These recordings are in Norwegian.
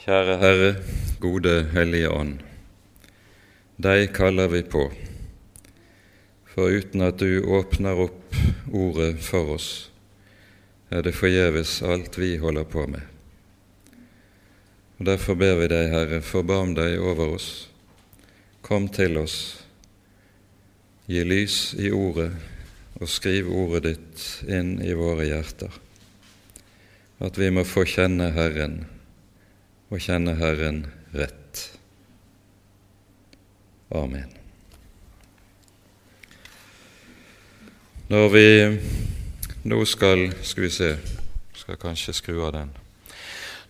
Kjære Herre, gode Hellige Ånd. Deg kaller vi på, for uten at du åpner opp Ordet for oss, er det forgjeves alt vi holder på med. Og Derfor ber vi deg, Herre, forbarm deg over oss. Kom til oss, gi lys i Ordet, og skriv Ordet ditt inn i våre hjerter, at vi må få kjenne Herren og kjenne Herren rett. Amen. Når vi nå skal Skal vi se Skal kanskje skru av den.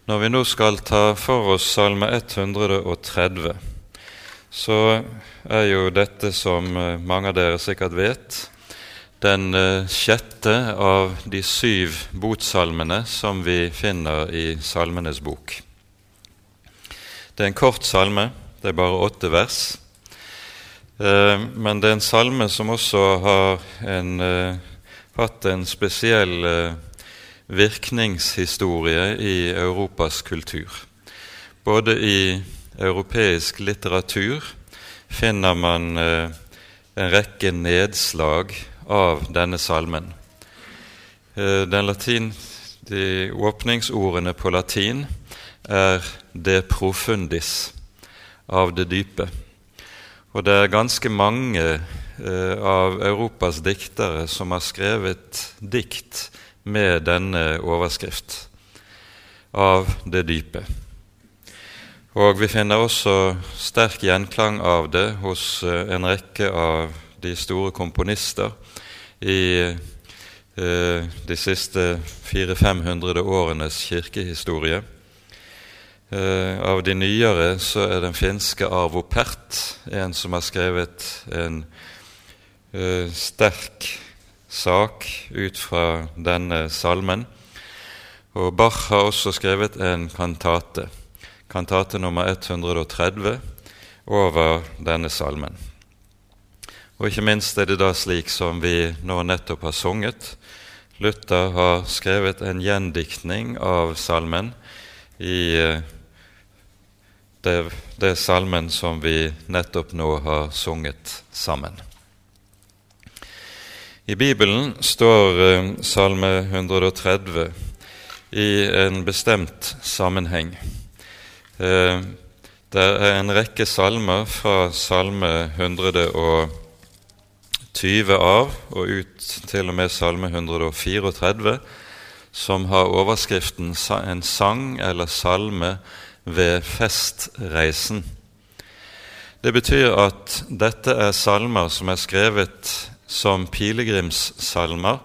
Når vi nå skal ta for oss Salme 130, så er jo dette, som mange av dere sikkert vet, den sjette av de syv botsalmene som vi finner i Salmenes bok. Det er en kort salme, det er bare åtte vers. Men det er en salme som også har en, hatt en spesiell virkningshistorie i Europas kultur. Både i europeisk litteratur finner man en rekke nedslag av denne salmen. Den latin, de åpningsordene på latin er 'de profundis', av det dype. Og det er ganske mange eh, av Europas diktere som har skrevet dikt med denne overskrift, 'av det dype'. Og vi finner også sterk gjenklang av det hos en rekke av de store komponister i eh, de siste 400-500 årenes kirkehistorie. Uh, av de nyere så er den finske Arvo Pert, en som har skrevet en uh, sterk sak ut fra denne salmen. Og Bach har også skrevet en kantate, kantate nummer 130, over denne salmen. Og ikke minst er det da slik som vi nå nettopp har sunget. Luther har skrevet en gjendiktning av salmen i uh, det, er salmen som vi nettopp nå har sunget sammen. I Bibelen står eh, Salme 130 i en bestemt sammenheng. Eh, det er en rekke salmer fra Salme 120 av og ut til og med Salme 134 som har overskriften 'En sang eller salme' ved festreisen. Det betyr at dette er salmer som er skrevet som pilegrimssalmer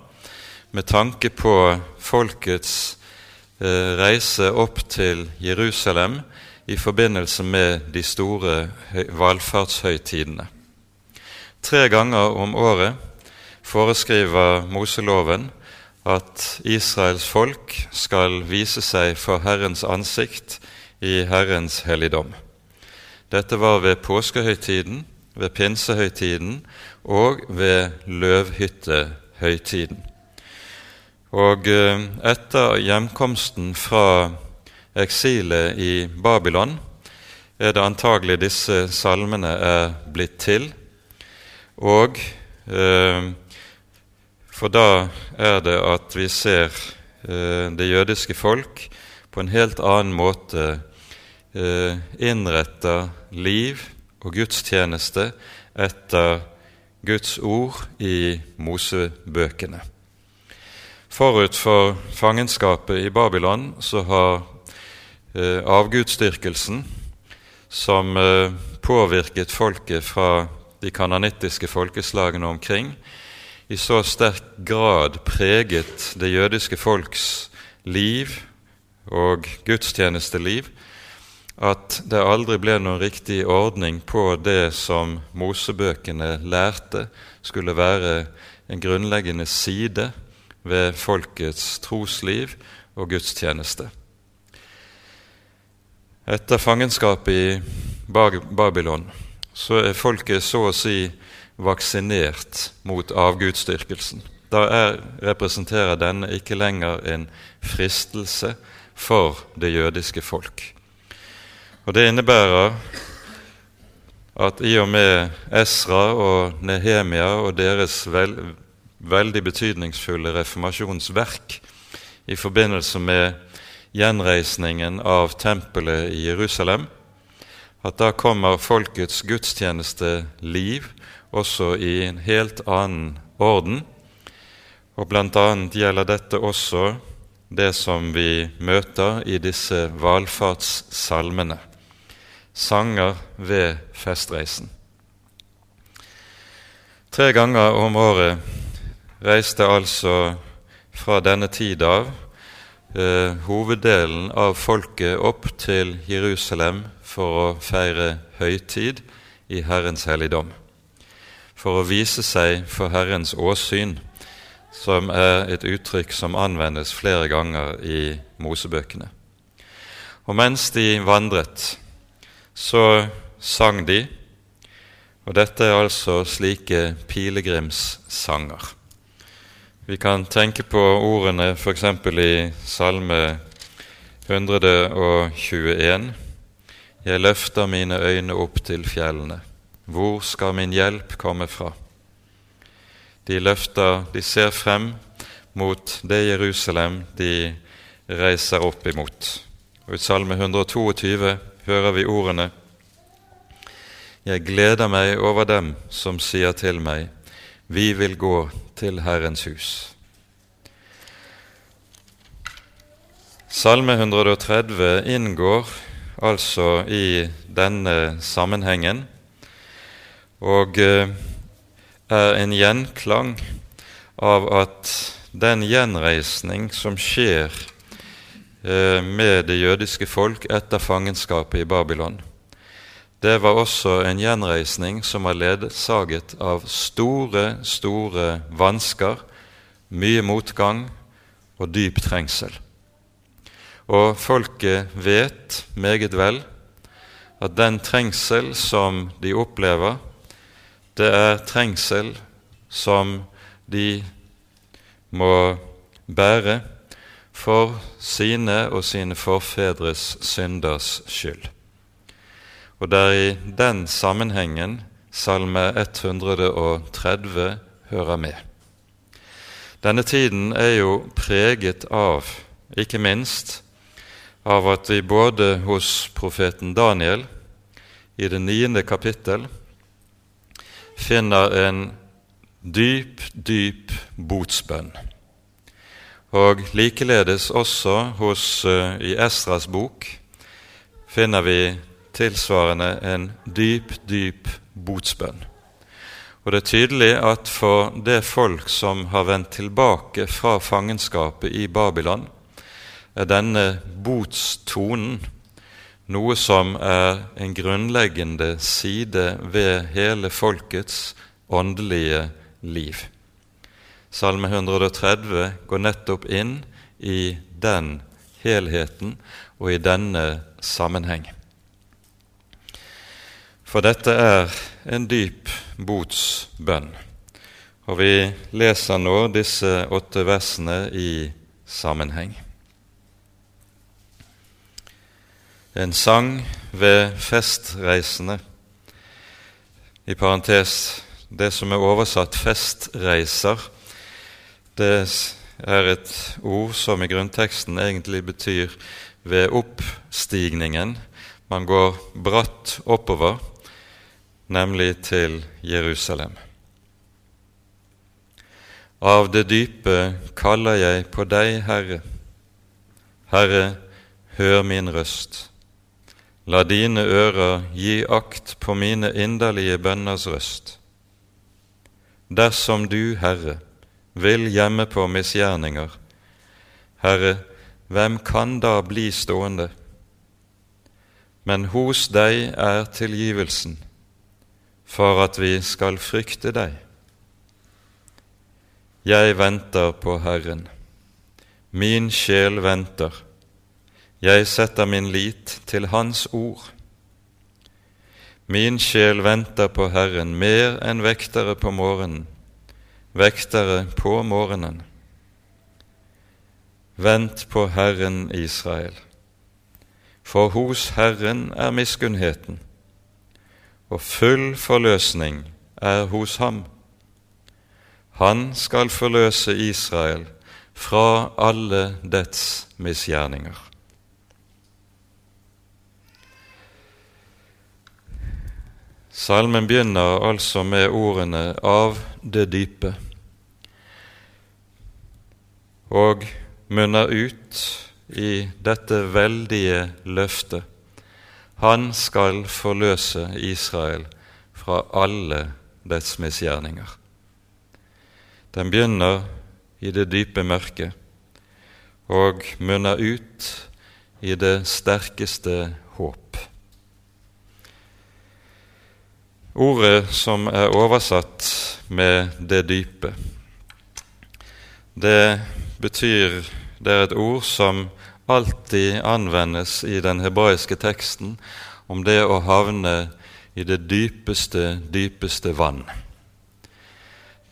med tanke på folkets eh, reise opp til Jerusalem i forbindelse med de store valfartshøytidene. Tre ganger om året foreskriver Moseloven at Israels folk skal vise seg for Herrens ansikt i Herrens helligdom. Dette var ved påskehøytiden, ved pinsehøytiden og ved løvhyttehøytiden. Og eh, etter hjemkomsten fra eksilet i Babylon er det antagelig disse salmene er blitt til. Og eh, for da er det at vi ser eh, det jødiske folk på en helt annen måte eh, innretter liv og gudstjeneste etter Guds ord i Mosebøkene. Forut for fangenskapet i Babylon så har eh, avgudsdyrkelsen, som eh, påvirket folket fra de kananittiske folkeslagene omkring, i så sterk grad preget det jødiske folks liv og gudstjenesteliv at det aldri ble noen riktig ordning på det som Mosebøkene lærte skulle være en grunnleggende side ved folkets trosliv og gudstjeneste. Etter fangenskapet i Babylon så er folket så å si vaksinert mot avgudsdyrkelsen. Da er, representerer denne ikke lenger en fristelse for det jødiske folk. Og Det innebærer at i og med Esra og Nehemia og deres vel, veldig betydningsfulle reformasjonsverk i forbindelse med gjenreisningen av tempelet i Jerusalem, at da kommer folkets gudstjenesteliv også i en helt annen orden. Og bl.a. gjelder dette også det som vi møter i disse valfartssalmene. Sanger ved festreisen. Tre ganger om året reiste altså fra denne tid av eh, hoveddelen av folket opp til Jerusalem for å feire høytid i Herrens helligdom, for å vise seg for Herrens åsyn, som er et uttrykk som anvendes flere ganger i Mosebøkene. Og mens de vandret, så sang de, og dette er altså slike pilegrimssanger. Vi kan tenke på ordene f.eks. i Salme 121. Jeg løfter mine øyne opp til fjellene. Hvor skal min hjelp komme fra? De løfter, de ser frem mot det Jerusalem de reiser opp imot. Og I Salme 122 hører vi ordene Jeg gleder meg over dem som sier til meg, vi vil gå til Herrens hus. Salme 130 inngår altså i denne sammenhengen og eh, er en gjenklang av at den gjenreisning som skjer med det jødiske folk etter fangenskapet i Babylon, det var også en gjenreisning som var ledsaget av store, store vansker, mye motgang og dyp trengsel. Og folket vet meget vel at den trengsel som de opplever, det er trengsel som de må bære for sine og sine forfedres synders skyld. Og det er i den sammenhengen Salme 130 hører med. Denne tiden er jo preget av, ikke minst, av at vi både hos profeten Daniel i det niende kapittel finner en dyp, dyp botsbønn. Og likeledes også hos, uh, i Estras bok finner vi tilsvarende en dyp, dyp botsbønn. Og det er tydelig at for det folk som har vendt tilbake fra fangenskapet i Babylon, er denne botstonen noe som er en grunnleggende side ved hele folkets åndelige liv. Salme 130 går nettopp inn i den helheten og i denne sammenheng. For dette er en dyp botsbønn, og vi leser nå disse åtte versene i sammenheng. en sang ved festreisende. I parentes det som er oversatt 'festreiser', det er et ord som i grunnteksten egentlig betyr 'ved oppstigningen'. Man går bratt oppover, nemlig til Jerusalem. Av det dype kaller jeg på deg, Herre. Herre, hør min røst. La dine ører gi akt på mine inderlige bønners røst. Dersom du, Herre, vil gjemme på misgjerninger, Herre, hvem kan da bli stående? Men hos deg er tilgivelsen, for at vi skal frykte deg. Jeg venter på Herren, min sjel venter jeg setter min lit til Hans ord. Min sjel venter på Herren mer enn vektere på morgenen, vektere på morgenen. Vent på Herren Israel. For hos Herren er miskunnheten, og full forløsning er hos ham. Han skal forløse Israel fra alle dets misgjerninger. Salmen begynner altså med ordene 'av det dype' og munner ut i dette veldige løftet. Han skal forløse Israel fra alle dets misgjerninger. Den begynner i det dype mørket og munner ut i det sterkeste håp. Ordet som er oversatt med 'det dype', det betyr Det er et ord som alltid anvendes i den hebraiske teksten om det å havne i det dypeste, dypeste vann.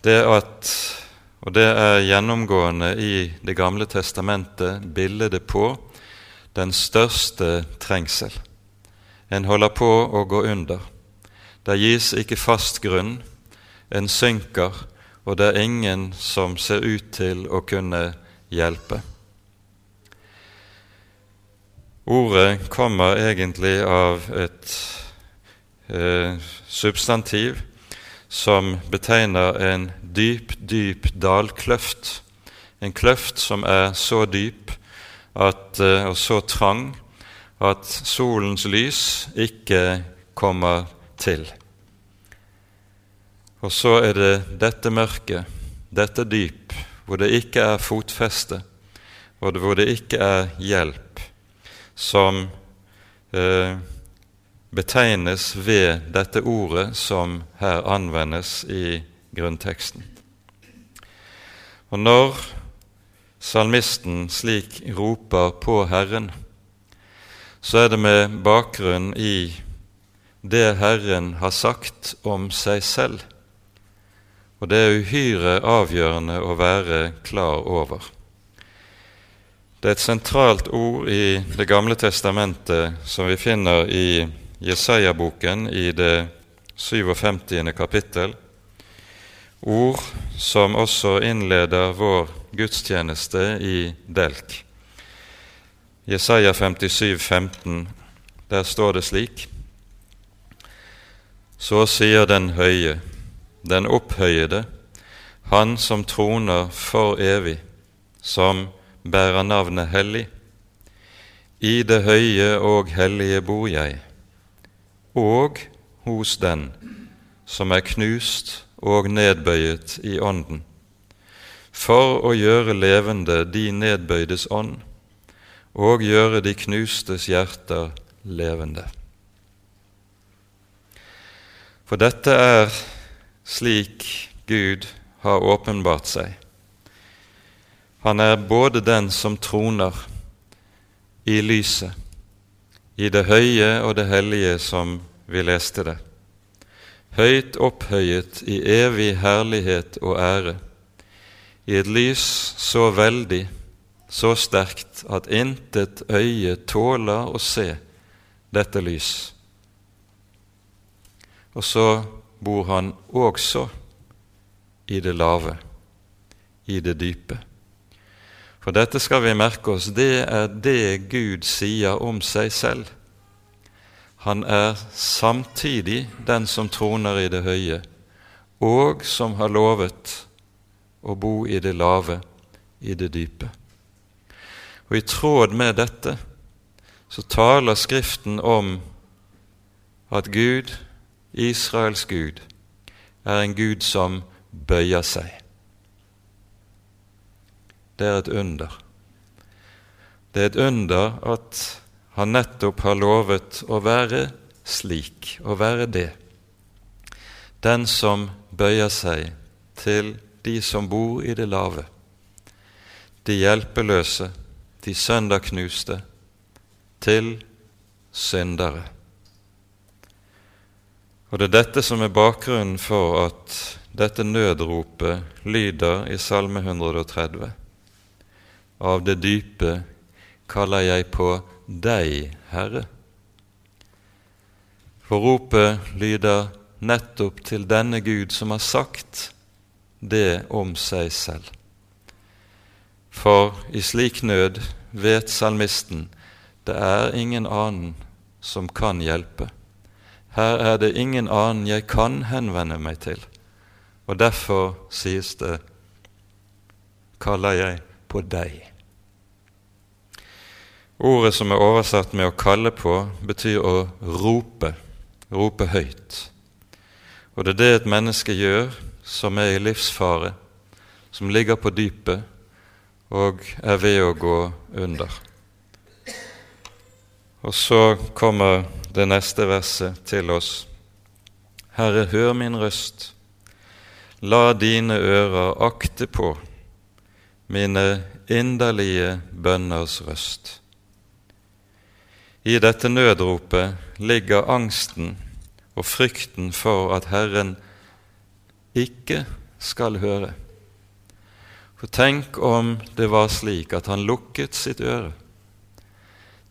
Det at, og det er gjennomgående i Det gamle testamentet, bildet på den største trengsel. En holder på å gå under. Der gis ikke fast grunn, en synker, og det er ingen som ser ut til å kunne hjelpe. Ordet kommer egentlig av et eh, substantiv som betegner en dyp, dyp dalkløft. En kløft som er så dyp at, eh, og så trang at solens lys ikke kommer til. Og så er det dette mørket, dette dyp, hvor det ikke er fotfeste, og hvor det ikke er hjelp, som eh, betegnes ved dette ordet som her anvendes i grunnteksten. Og når salmisten slik roper på Herren, så er det med bakgrunn i det Herren har sagt om seg selv. Og det er uhyre avgjørende å være klar over. Det er et sentralt ord i Det gamle testamentet som vi finner i Jesaja-boken i det 57. kapittel. Ord som også innleder vår gudstjeneste i Delk. Jesaja 57, 15, der står det slik:" Så sier den høye, den opphøyede, han som troner for evig, som bærer navnet hellig. I det høye og hellige bor jeg, og hos den som er knust og nedbøyet i ånden, for å gjøre levende de nedbøydes ånd og gjøre de knustes hjerter levende. For dette er slik Gud har åpenbart seg. Han er både den som troner i lyset, i det høye og det hellige som vi leste det, høyt opphøyet i evig herlighet og ære, i et lys så veldig så sterkt at intet øye tåler å se dette lys. Og så bor han også i det lave, i det dype. For dette skal vi merke oss, det er det Gud sier om seg selv. Han er samtidig den som troner i det høye, og som har lovet å bo i det lave, i det dype. Og i tråd med dette så taler Skriften om at Gud, Israels Gud, er en Gud som bøyer seg. Det er et under. Det er et under at han nettopp har lovet å være slik, å være det. Den som bøyer seg til de som bor i det lave, de hjelpeløse, de sønderknuste, til syndere. Og Det er dette som er bakgrunnen for at dette nødropet lyder i Salme 130. Av det dype kaller jeg på deg, Herre. For ropet lyder nettopp til denne Gud som har sagt det om seg selv. For i slik nød vet salmisten det er ingen annen som kan hjelpe. Her er det ingen annen jeg kan henvende meg til. Og derfor sies det kaller jeg på deg. Ordet som er oversatt med 'å kalle på', betyr å rope, rope høyt. Og det er det et menneske gjør som er i livsfare, som ligger på dypet og er ved å gå under. Og så kommer det neste verset til oss. Herre, hør min røst. La dine ører akte på mine inderlige bønners røst. I dette nødropet ligger angsten og frykten for at Herren ikke skal høre. For tenk om det var slik at han lukket sitt øre.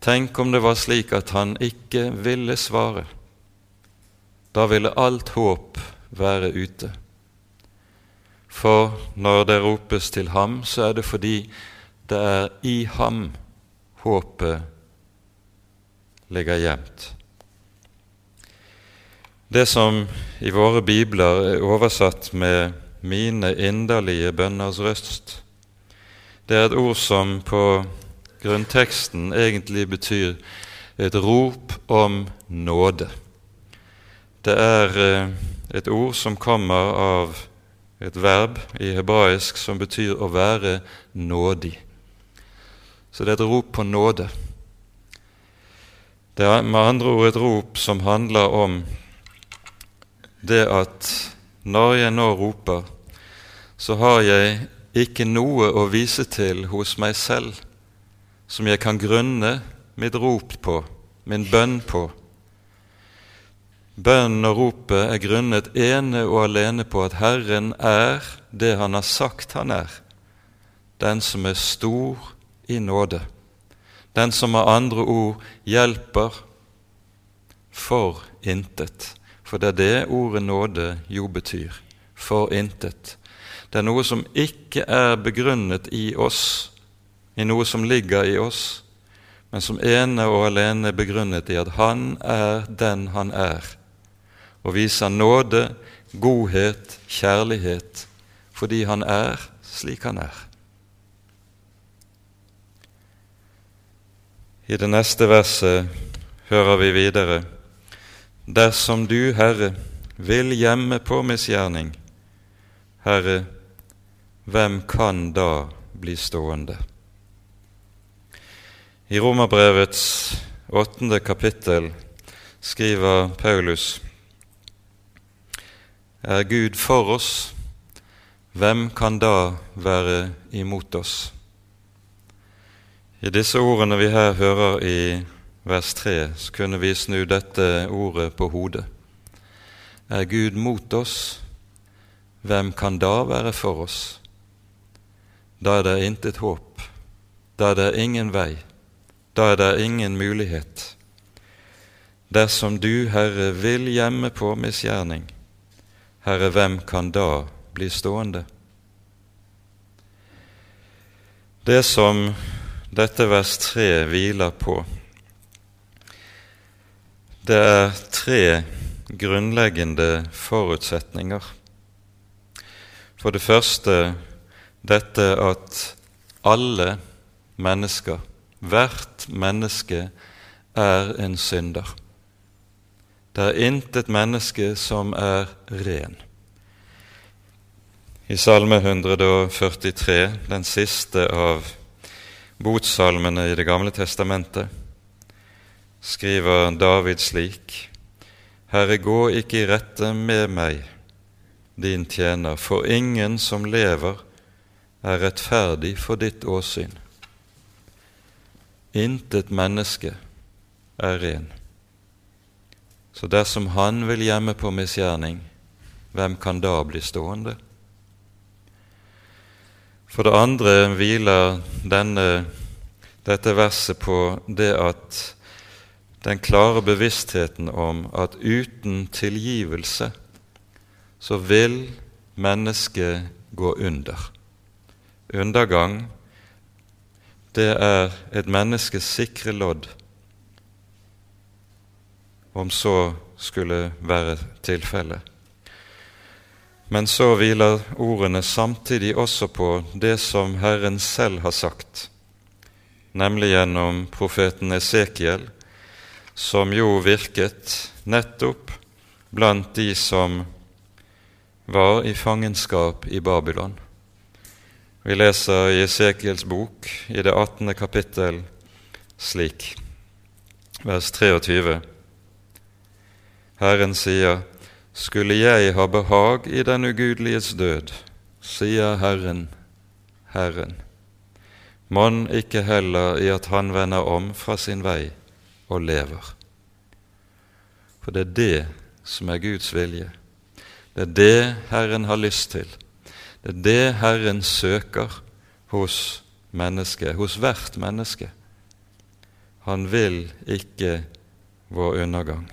Tenk om det var slik at han ikke ville svare. Da ville alt håp være ute. For når det ropes til ham, så er det fordi det er i ham håpet ligger gjemt. Det som i våre bibler er oversatt med 'mine inderlige bønners røst', det er et ord som på grunnteksten egentlig betyr et rop om nåde. Det er eh, et ord som kommer av et verb i hebraisk som betyr å være nådig. Så det er et rop på nåde. Det er med andre ord et rop som handler om det at når jeg nå roper, så har jeg ikke noe å vise til hos meg selv som jeg kan grunne mitt rop på, min bønn på, Bønnen og ropet er grunnet ene og alene på at Herren er det Han har sagt Han er, den som er stor i nåde, den som med andre ord hjelper for intet. For det er det ordet nåde jo betyr. For intet. Det er noe som ikke er begrunnet i oss, i noe som ligger i oss, men som ene og alene begrunnet i at Han er den Han er og viser nåde, godhet, kjærlighet, fordi han er slik han er. I det neste verset hører vi videre.: Dersom du, Herre, vil gjemme på misgjerning, Herre, hvem kan da bli stående? I Romerbrevets åttende kapittel skriver Paulus er Gud for oss, hvem kan da være imot oss? I disse ordene vi her hører i vers 3, så kunne vi snu dette ordet på hodet. Er Gud mot oss, hvem kan da være for oss? Da er det intet håp, da er det ingen vei, da er det ingen mulighet. Dersom du, Herre, vil gjemme på misgjerning, Herre, hvem kan da bli stående? Det som dette vers 3 hviler på, det er tre grunnleggende forutsetninger. For det første dette at alle mennesker, hvert menneske, er en synder. Det er intet menneske som er ren. I Salme 143, den siste av botsalmene i Det gamle testamentet, skriver David slik.: Herre, gå ikke i rette med meg, din tjener, for ingen som lever, er rettferdig for ditt åsyn. Intet menneske er ren. Så dersom han vil gjemme på misgjerning, hvem kan da bli stående? For det andre hviler denne dette verset på det at den klare bevisstheten om at uten tilgivelse så vil mennesket gå under. Undergang, det er et menneskes sikre lodd, om så skulle være tilfellet. Men så hviler ordene samtidig også på det som Herren selv har sagt, nemlig gjennom profeten Esekiel, som jo virket nettopp blant de som var i fangenskap i Babylon. Vi leser i Esekiels bok i det 18. kapittel slik, vers 23. Herren sier, skulle jeg ha behag i den ugudeliges død, sier Herren, Herren, Mann ikke heller i at han vender om fra sin vei og lever. For det er det som er Guds vilje. Det er det Herren har lyst til. Det er det Herren søker hos mennesket, hos hvert menneske. Han vil ikke vår undergang.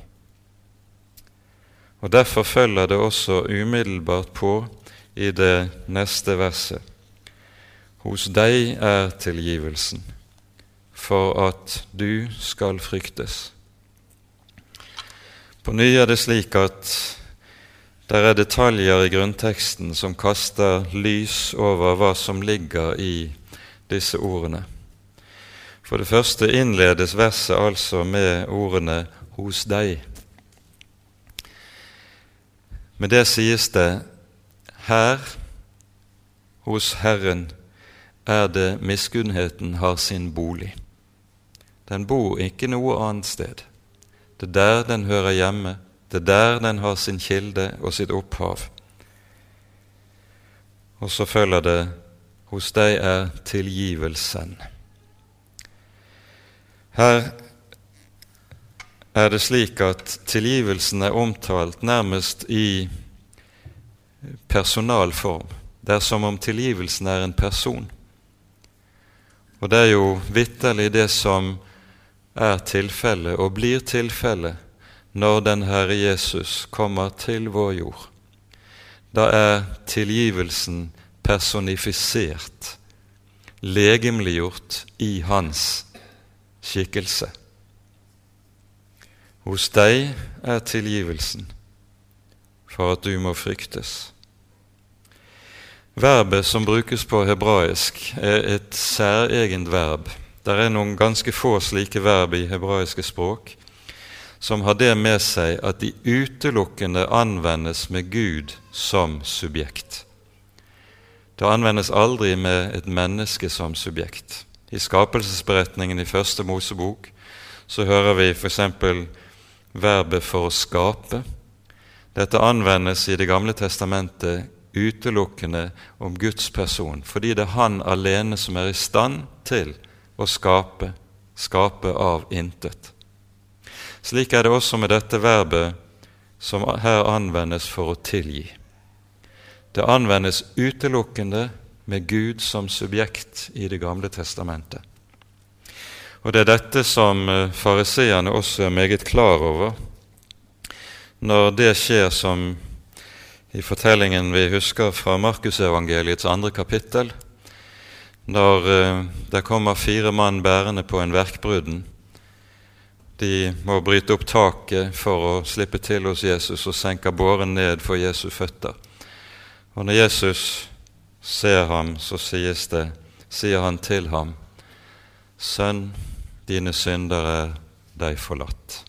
Og Derfor følger det også umiddelbart på i det neste verset. Hos deg er tilgivelsen, for at du skal fryktes. På ny er det slik at det er detaljer i grunnteksten som kaster lys over hva som ligger i disse ordene. For det første innledes verset altså med ordene 'hos deg'. Med det sies det her hos Herren er det miskunnheten har sin bolig. Den bor ikke noe annet sted. Det er der den hører hjemme, det er der den har sin kilde og sitt opphav. Og så følger det hos deg er tilgivelsen. Her er det slik at tilgivelsen er omtalt nærmest i personalform. Det er som om tilgivelsen er en person. Og det er jo vitterlig det som er tilfellet og blir tilfellet når den Herre Jesus kommer til vår jord. Da er tilgivelsen personifisert, legemliggjort i hans skikkelse. Hos deg er tilgivelsen for at du må fryktes. Verbet som brukes på hebraisk, er et særegent verb. Det er noen ganske få slike verb i hebraiske språk som har det med seg at de utelukkende anvendes med Gud som subjekt. Det anvendes aldri med et menneske som subjekt. I skapelsesberetningen i første Mosebok så hører vi f.eks verbet for å skape. Dette anvendes i Det gamle testamentet utelukkende om Guds person, fordi det er Han alene som er i stand til å skape, skape av intet. Slik er det også med dette verbet som her anvendes for å tilgi. Det anvendes utelukkende med Gud som subjekt i Det gamle testamentet. Og det er dette som eh, fariseerne også er meget klar over når det skjer som i fortellingen vi husker fra Markusevangeliets andre kapittel, når eh, det kommer fire mann bærende på en verkbrudden. De må bryte opp taket for å slippe til hos Jesus og senker båren ned for Jesu føtter. Og når Jesus ser ham, så det, sier han til ham, Sønn, dine synder er deg forlatt.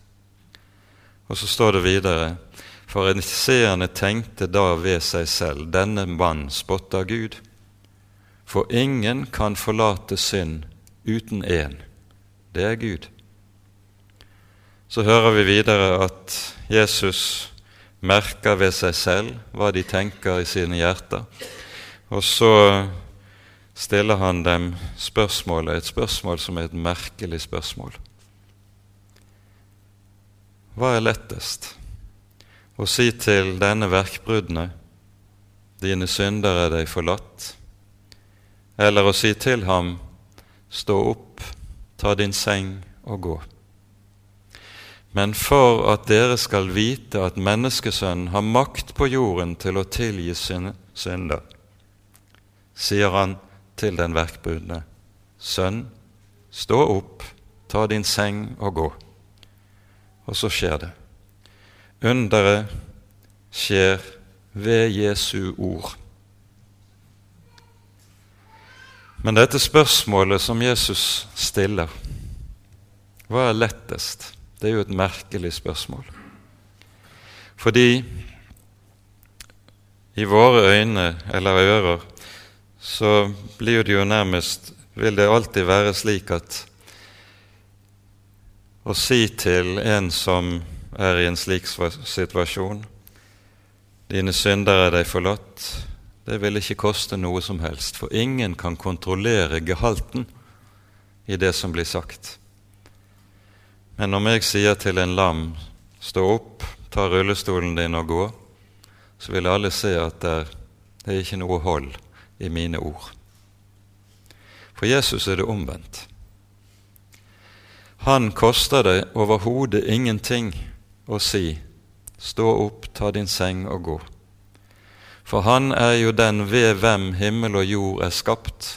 Og så står det videre For seerne tenkte da ved seg selv, denne mann spotter Gud. For ingen kan forlate synd uten én. Det er Gud. Så hører vi videre at Jesus merker ved seg selv hva de tenker i sine hjerter. Og så stiller han dem spørsmålet, et spørsmål som er et merkelig spørsmål. Hva er lettest? Å si til denne verkbruddene dine synder er deg forlatt, eller å si til ham stå opp, ta din seng og gå. Men for at dere skal vite at menneskesønnen har makt på jorden til å tilgi synder, sier han til den verkbudne, Sønn, stå opp, ta din seng og gå. Og så skjer det. Underet skjer ved Jesu ord. Men dette spørsmålet som Jesus stiller, hva er lettest? Det er jo et merkelig spørsmål. Fordi i våre øyne eller ører så blir det jo nærmest Vil det alltid være slik at å si til en som er i en slik situasjon Dine synder er deg forlatt. Det vil ikke koste noe som helst, for ingen kan kontrollere gehalten i det som blir sagt. Men om jeg sier til en lam stå opp, ta rullestolen din og gå, så vil alle se at det, det er ikke noe hold i mine ord. For Jesus er det omvendt. Han koster det overhodet ingenting å si stå opp, ta din seng og gå. For han er jo den ved hvem himmel og jord er skapt.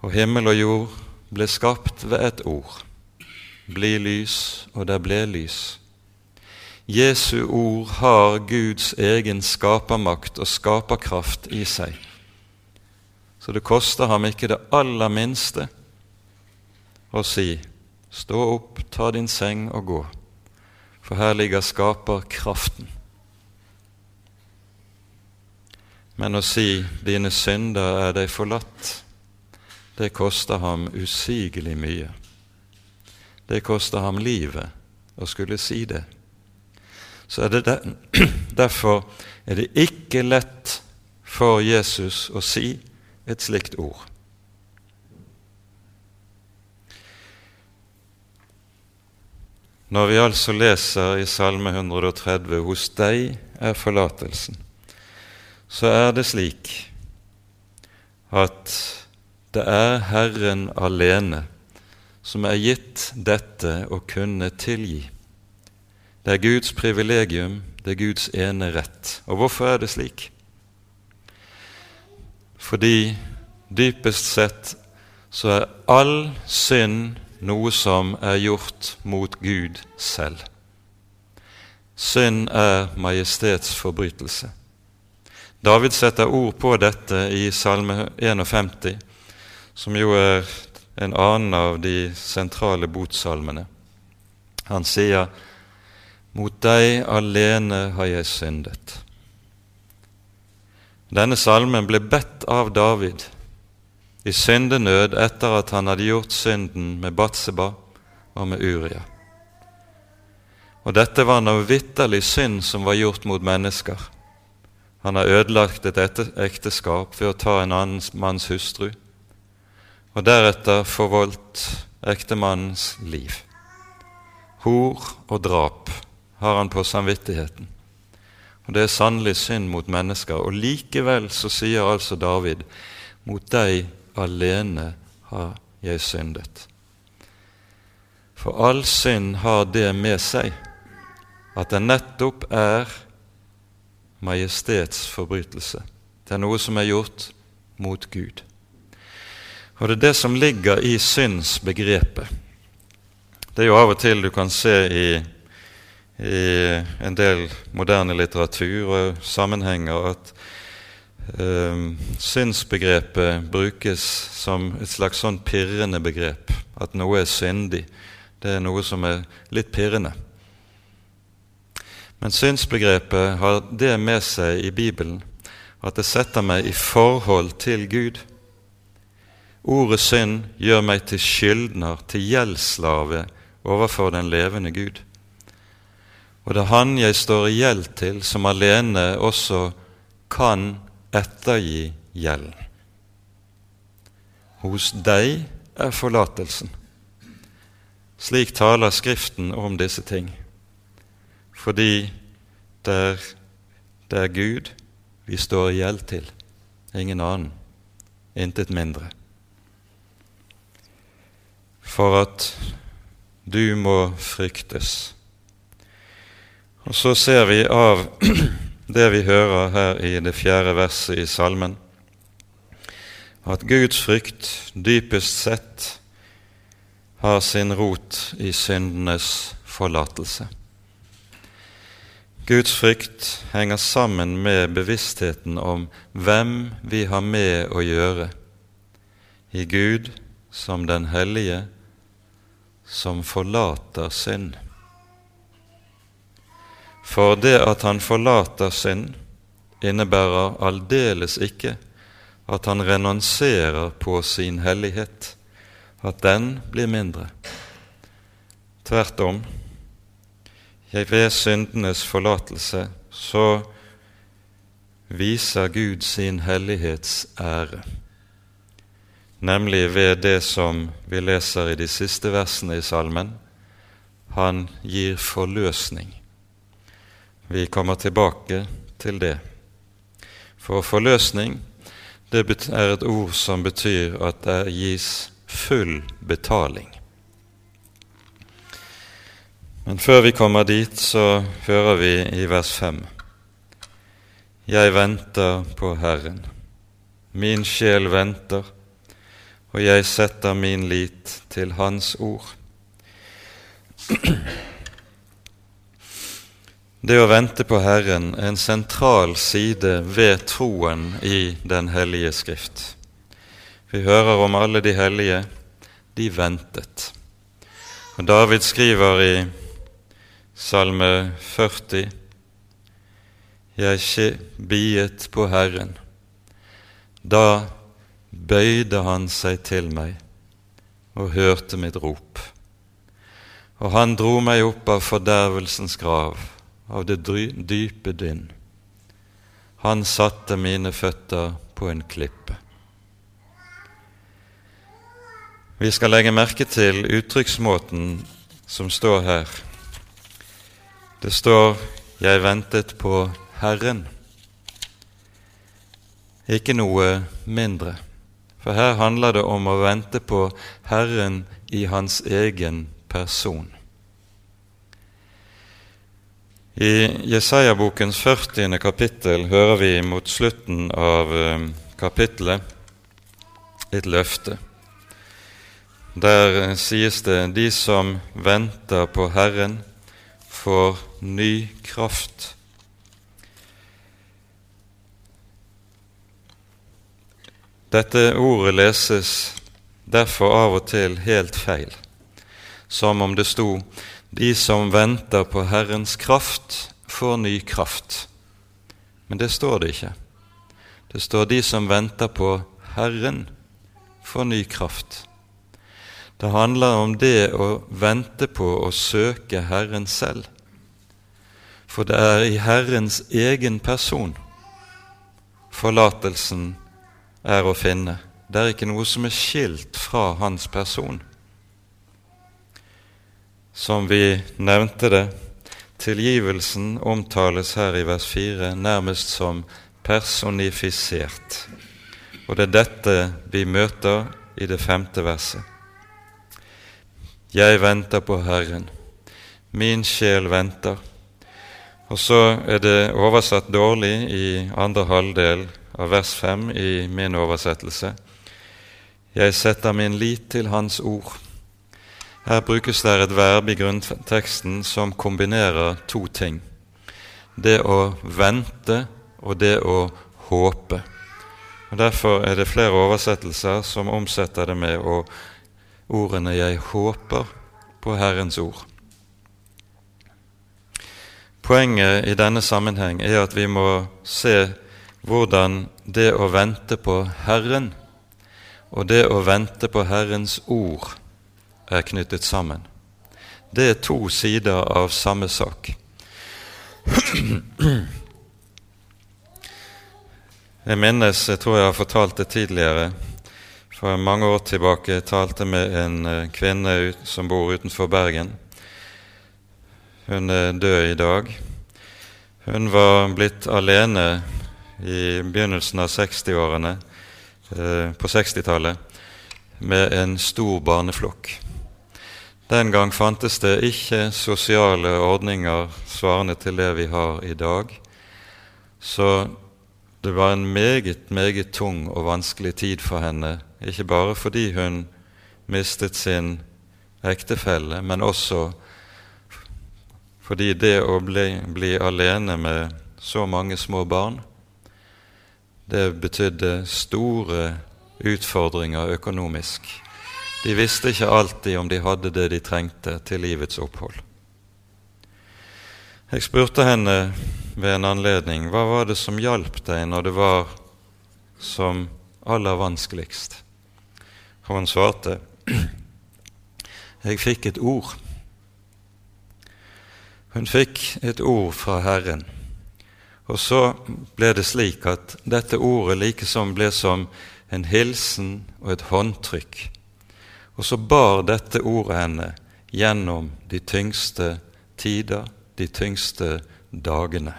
Og himmel og jord ble skapt ved et ord bli lys, og det ble lys. Jesu ord har Guds egen skapermakt og skaperkraft i seg. Så det koster ham ikke det aller minste å si stå opp, ta din seng og gå, for her ligger skaperkraften. Men å si dine synder er deg forlatt, det koster ham usigelig mye. Det koster ham livet å skulle si det. Så er det der, derfor er det ikke lett for Jesus å si et slikt ord. Når vi altså leser i Salme 130 'Hos deg er forlatelsen', så er det slik at det er Herren alene som er gitt dette å kunne tilgi. Det er Guds privilegium, det er Guds ene rett. Og hvorfor er det slik? Fordi dypest sett så er all synd noe som er gjort mot Gud selv. Synd er majestetsforbrytelse. David setter ord på dette i Salme 51, som jo er en annen av de sentrale botsalmene. Han sier, 'Mot deg alene har jeg syndet'. Denne salmen ble bedt av David i syndenød etter at han hadde gjort synden med Batseba og med Uria. Og dette var noe vitterlig synd som var gjort mot mennesker. Han har ødelagt et ekteskap ved å ta en annen manns hustru og deretter forvoldt ektemannens liv. Hor og drap har han på samvittigheten. Og Det er sannelig synd mot mennesker. Og likevel så sier altså David, mot deg alene har jeg syndet. For all synd har det med seg at det nettopp er majestetsforbrytelse. Det er noe som er gjort mot Gud. Og det er det som ligger i synsbegrepet. Det er jo av og til du kan se i, i en del moderne litteratur og sammenhenger at Um, synsbegrepet brukes som et slags sånn pirrende begrep. At noe er syndig. Det er noe som er litt pirrende. Men synsbegrepet har det med seg i Bibelen at det setter meg i forhold til Gud. Ordet synd gjør meg til skyldner, til gjeldsslave overfor den levende Gud. Og det er Han jeg står i gjeld til, som alene også kan ettergi gjelden. Hos deg er forlatelsen. Slik taler Skriften om disse ting, fordi det er, Gud vi står i gjeld til, ingen annen, intet mindre. For at du må fryktes. Og så ser vi av det vi hører her i det fjerde verset i salmen, at Guds frykt dypest sett har sin rot i syndenes forlatelse. Guds frykt henger sammen med bevisstheten om hvem vi har med å gjøre, i Gud som den hellige, som forlater synd. For det at han forlater synd, innebærer aldeles ikke at han renonserer på sin hellighet, at den blir mindre. Tvert om, ved syndenes forlatelse så viser Gud sin hellighetsære, nemlig ved det som vi leser i de siste versene i salmen. Han gir forløsning. Vi kommer tilbake til det. For forløsning det er et ord som betyr at det gis full betaling. Men før vi kommer dit, så hører vi i vers 5.: Jeg venter på Herren. Min sjel venter, og jeg setter min lit til Hans ord. Det å vente på Herren er en sentral side ved troen i Den hellige Skrift. Vi hører om alle de hellige. De ventet. Og David skriver i Salme 40.: Jeg biet på Herren. Da bøyde han seg til meg og hørte mitt rop. Og han dro meg opp av fordervelsens grav av det dype dynn. Han satte mine føtter på en klippe. Vi skal legge merke til uttrykksmåten som står her. Det står 'Jeg ventet på Herren'. Ikke noe mindre. For her handler det om å vente på Herren i hans egen person. I Jesaja-bokens 40. kapittel hører vi mot slutten av eh, kapittelet et løfte. Der sies det 'De som venter på Herren, får ny kraft'. Dette ordet leses derfor av og til helt feil, som om det sto de som venter på Herrens kraft, får ny kraft. Men det står det ikke. Det står de som venter på Herren, får ny kraft. Det handler om det å vente på å søke Herren selv. For det er i Herrens egen person forlatelsen er å finne. Det er ikke noe som er skilt fra hans person som vi nevnte det, tilgivelsen omtales her i vers 4 nærmest som personifisert. Og det er dette vi møter i det femte verset. Jeg venter på Herren, min sjel venter. Og så er det oversatt dårlig i andre halvdel av vers 5 i min oversettelse. Jeg setter min lit til Hans ord. Her brukes det et verb i grunnteksten som kombinerer to ting. Det å vente og det å håpe. Og Derfor er det flere oversettelser som omsetter det med å, ordene 'jeg håper' på Herrens ord. Poenget i denne sammenheng er at vi må se hvordan det å vente på Herren og det å vente på Herrens ord er knyttet sammen. Det er to sider av samme sak. Jeg minnes, jeg tror jeg har fortalt det tidligere, for mange år tilbake jeg talte med en eh, kvinne som bor utenfor Bergen. Hun er død i dag. Hun var blitt alene i begynnelsen av 60-årene, eh, på 60-tallet, med en stor barneflokk. Den gang fantes det ikke sosiale ordninger svarende til det vi har i dag, så det var en meget, meget tung og vanskelig tid for henne, ikke bare fordi hun mistet sin ektefelle, men også fordi det å bli, bli alene med så mange små barn, det betydde store utfordringer økonomisk. De visste ikke alltid om de hadde det de trengte til livets opphold. Jeg spurte henne ved en anledning hva var det som hjalp deg når det var som aller vanskeligst. Hun svarte jeg fikk et ord. Hun fikk et ord fra Herren. Og så ble det slik at dette ordet likesom ble som en hilsen og et håndtrykk. Og så bar dette ordet henne gjennom de tyngste tider, de tyngste dagene.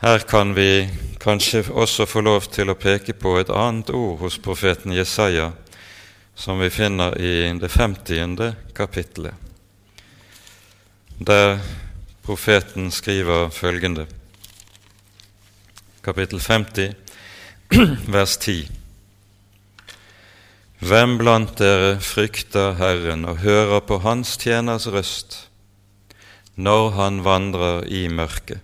Her kan vi kanskje også få lov til å peke på et annet ord hos profeten Jesaja, som vi finner i det 50. kapittelet, der profeten skriver følgende Kapittel 50, vers 10. Hvem blant dere frykter Herren og hører på Hans tjeners røst når han vandrer i mørket?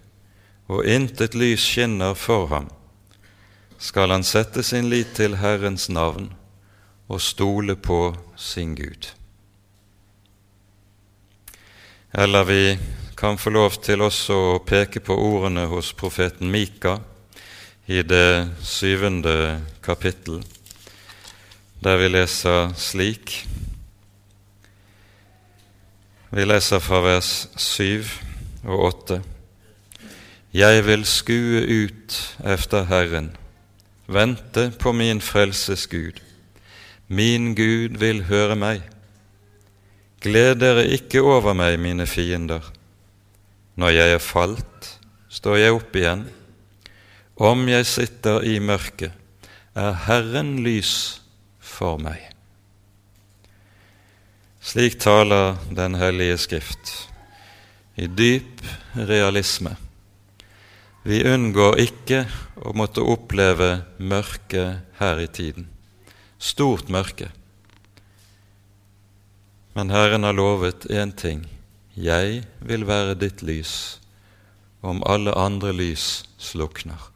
og intet lys skinner for ham, skal han sette sin lit til Herrens navn og stole på sin Gud. Eller vi kan få lov til også å peke på ordene hos profeten Mika i det syvende kapittel, der vi leser slik Vi leser fra vers syv og åtte. Jeg vil skue ut efter Herren, vente på min frelses Gud. Min Gud vil høre meg. Gled dere ikke over meg, mine fiender. Når jeg er falt, står jeg opp igjen. Om jeg sitter i mørket, er Herren lys for meg. Slik taler Den hellige Skrift, i dyp realisme. Vi unngår ikke å måtte oppleve mørke her i tiden. Stort mørke. Men Herren har lovet én ting. Jeg vil være ditt lys om alle andre lys slukner.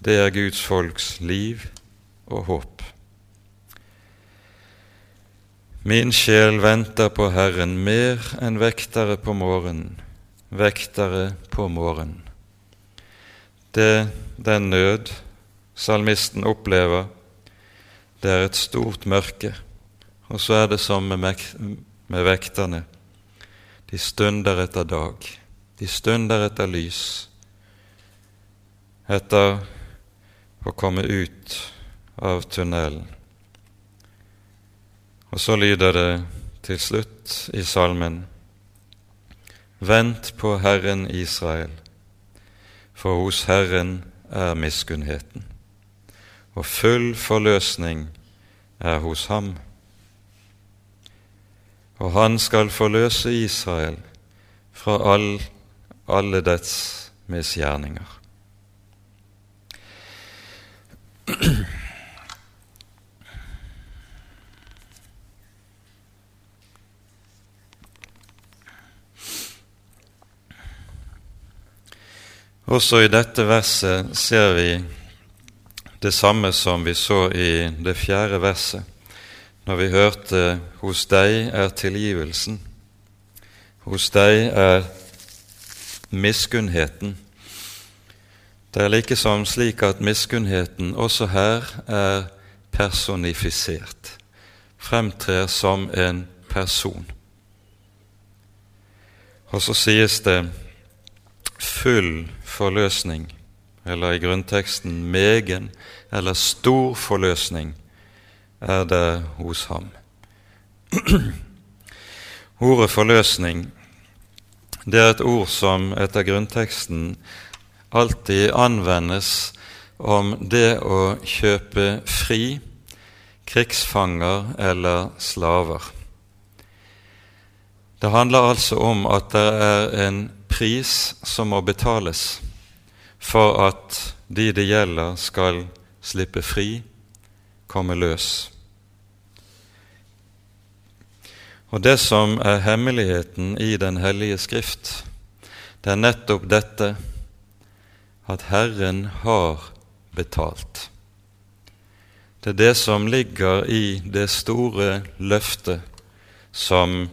Det er Guds folks liv og håp. Min sjel venter på Herren mer enn vektere på morgenen vektere på morgenen. Det den nød salmisten opplever, det er et stort mørke. Og så er det som med, med vekterne. De stunder etter dag. De stunder etter lys. Etter å komme ut av tunnelen. Og så lyder det til slutt i salmen Vent på Herren Israel, for hos Herren er miskunnheten, og full forløsning er hos ham. Og han skal forløse Israel fra all, alle dets misgjerninger. Også i dette verset ser vi det samme som vi så i det fjerde verset, når vi hørte 'Hos deg er tilgivelsen'. Hos deg er miskunnheten. Det er likesom slik at miskunnheten også her er personifisert, fremtrer som en person. Og så sies det full forløsning, eller i grunnteksten megen eller stor forløsning, er det hos ham. Ordet forløsning det er et ord som etter grunnteksten alltid anvendes om det å kjøpe fri, krigsfanger eller slaver. Det handler altså om at det er en pris som må betales for at de det gjelder, skal slippe fri, komme løs. Og Det som er hemmeligheten i Den hellige Skrift, det er nettopp dette at Herren har betalt. Det er det som ligger i det store løftet som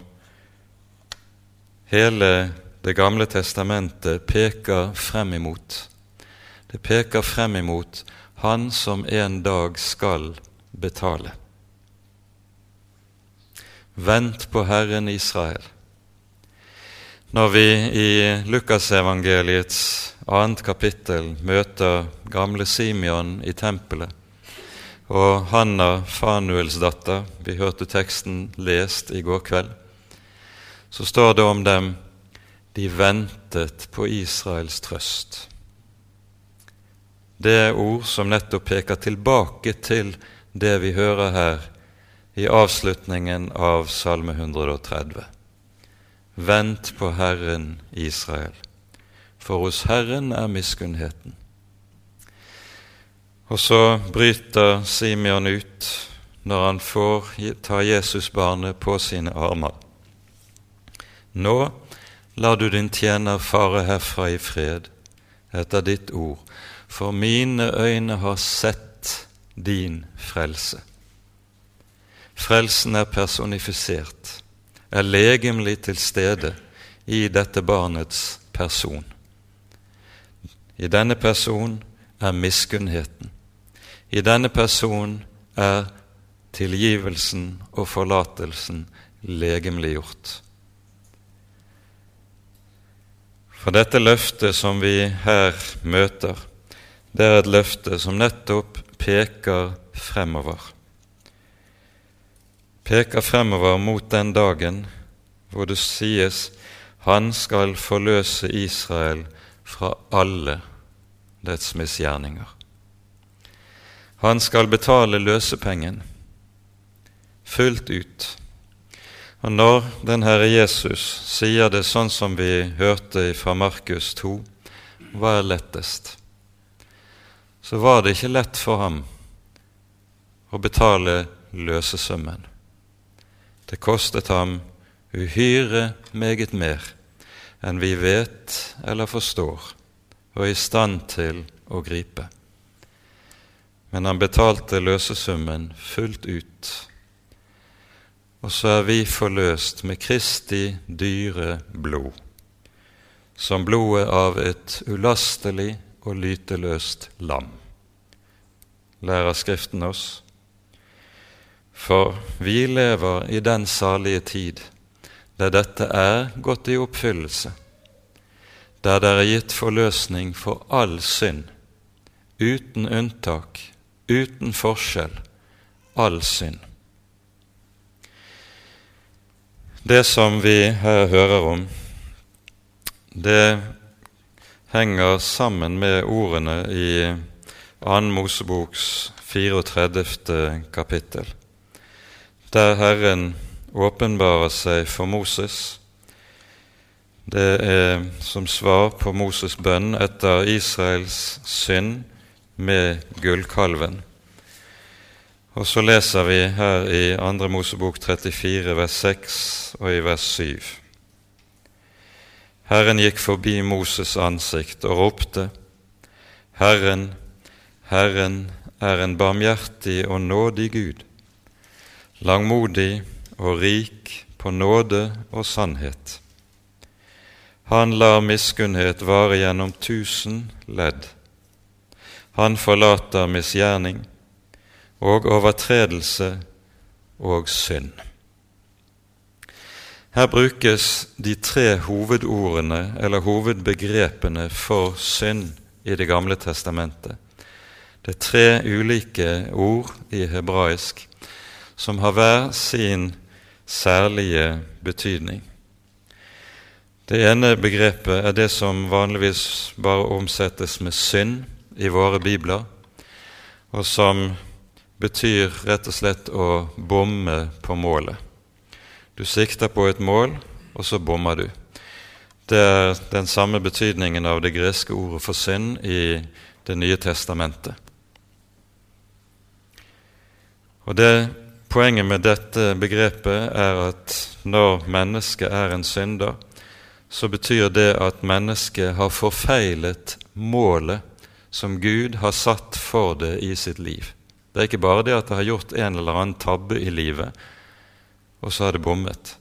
hele Det gamle testamentet peker frem imot. Det peker frem imot Han som en dag skal betale. Vent på Herren Israel. Når vi i Lukasevangeliets annet kapittel møter gamle Simeon i tempelet, og Hanna, Fanuels datter, vi hørte teksten lest i går kveld, så står det om dem de ventet på Israels trøst. Det er ord som nettopp peker tilbake til det vi hører her i avslutningen av Salme 130. Vent på Herren Israel, for hos Herren er miskunnheten. Og så bryter Simeon ut når han får ta Jesusbarnet på sine armer. Nå lar du din tjener fare herfra i fred etter ditt ord, for mine øyne har sett din frelse. Frelsen er personifisert, er legemlig til stede i dette barnets person. I denne person er miskunnheten. I denne person er tilgivelsen og forlatelsen legemliggjort. For dette løftet som vi her møter, det er et løfte som nettopp peker fremover peker fremover mot den dagen hvor det sies han skal forløse Israel fra alle dets misgjerninger. Han skal betale løsepengen fullt ut. Og når den Herre Jesus sier det sånn som vi hørte fra Markus 2, hva er lettest? Så var det ikke lett for ham å betale løsesummen. Det kostet ham uhyre meget mer enn vi vet eller forstår og er i stand til å gripe. Men han betalte løsesummen fullt ut. Og så er vi forløst med Kristi dyre blod, som blodet av et ulastelig og lyteløst lam. Lærer Skriften oss? For vi lever i den salige tid der dette er gått i oppfyllelse, der det er gitt forløsning for all synd, uten unntak, uten forskjell, all synd. Det som vi her hører om, det henger sammen med ordene i 2. Moseboks 34. kapittel der Herren åpenbarer seg for Moses. Det er som svar på Moses' bønn etter Israels synd med gullkalven. Og så leser vi her i 2. Mosebok 34, vers 6 og i vers 7. Herren gikk forbi Moses' ansikt og ropte, Herren, Herren er en barmhjertig og nådig Gud, langmodig og rik på nåde og sannhet. Han lar miskunnhet vare gjennom tusen ledd. Han forlater misgjerning og overtredelse og synd. Her brukes de tre hovedordene eller hovedbegrepene for synd i Det gamle testamentet. Det er tre ulike ord i hebraisk som har hver sin særlige betydning. Det ene begrepet er det som vanligvis bare omsettes med synd i våre bibler, og som betyr rett og slett å bomme på målet. Du sikter på et mål, og så bommer du. Det er den samme betydningen av det greske ordet for synd i Det nye testamentet. Og det Poenget med dette begrepet er at når mennesket er en synder, så betyr det at mennesket har forfeilet målet som Gud har satt for det i sitt liv. Det er ikke bare det at det har gjort en eller annen tabbe i livet, og så har det bommet.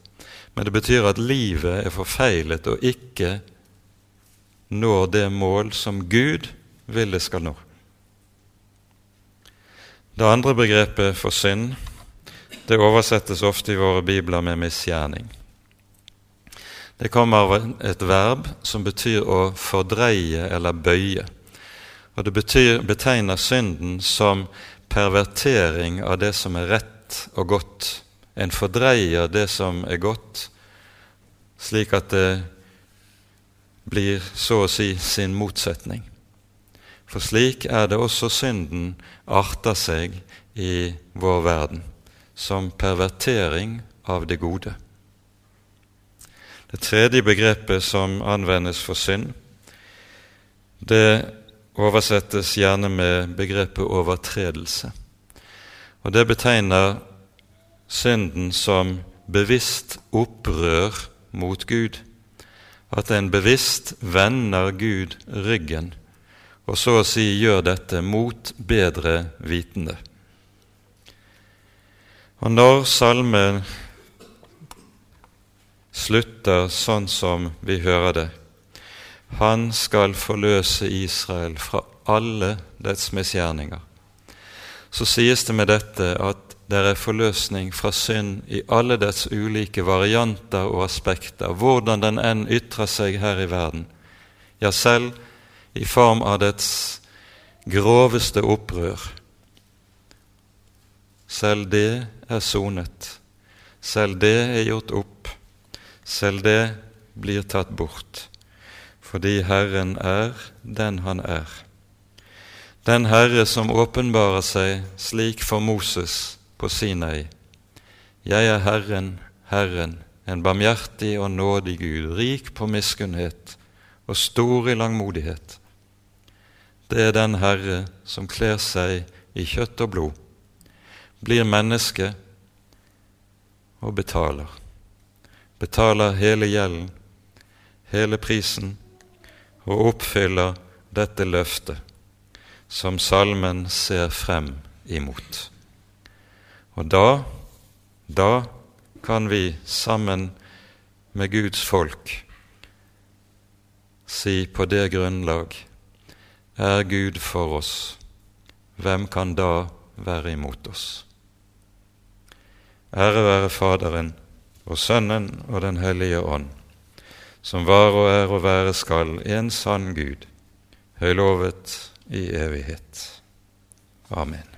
Men det betyr at livet er forfeilet og ikke når det mål som Gud vil det skal nå. Det andre begrepet for synd det oversettes ofte i våre bibler med misgjerning. Det kommer av et verb som betyr å fordreie eller bøye. Og det betyr, betegner synden som pervertering av det som er rett og godt. En fordreier det som er godt, slik at det blir så å si sin motsetning. For slik er det også synden arter seg i vår verden, som pervertering av det gode. Det tredje begrepet som anvendes for synd, det oversettes gjerne med begrepet overtredelse. Og Det betegner synden som bevisst opprør mot Gud. At en bevisst vender Gud ryggen, og så å si gjør dette mot bedre vitende. Og når salmen slutter sånn som vi hører det Han skal forløse Israel fra alle dets misgjerninger, så sies det med dette at det er forløsning fra synd i alle dets ulike varianter og aspekter, hvordan den enn ytrer seg her i verden, ja, selv i form av dets groveste opprør. Selv det er sonet, selv det er gjort opp, selv det blir tatt bort, fordi Herren er den Han er. Den Herre som åpenbarer seg slik for Moses, på Sinai. Jeg er Herren, Herren, en barmhjertig og nådig Gud, rik på miskunnhet og stor i langmodighet. Det er den Herre som kler seg i kjøtt og blod, blir menneske og betaler. Betaler hele gjelden, hele prisen, og oppfyller dette løftet som salmen ser frem imot. Og da, da kan vi sammen med Guds folk si på det grunnlag er Gud for oss, hvem kan da være imot oss? Ære være Faderen og Sønnen og Den hellige ånd, som var og er og være skal en sann Gud, høylovet i evighet. Amen.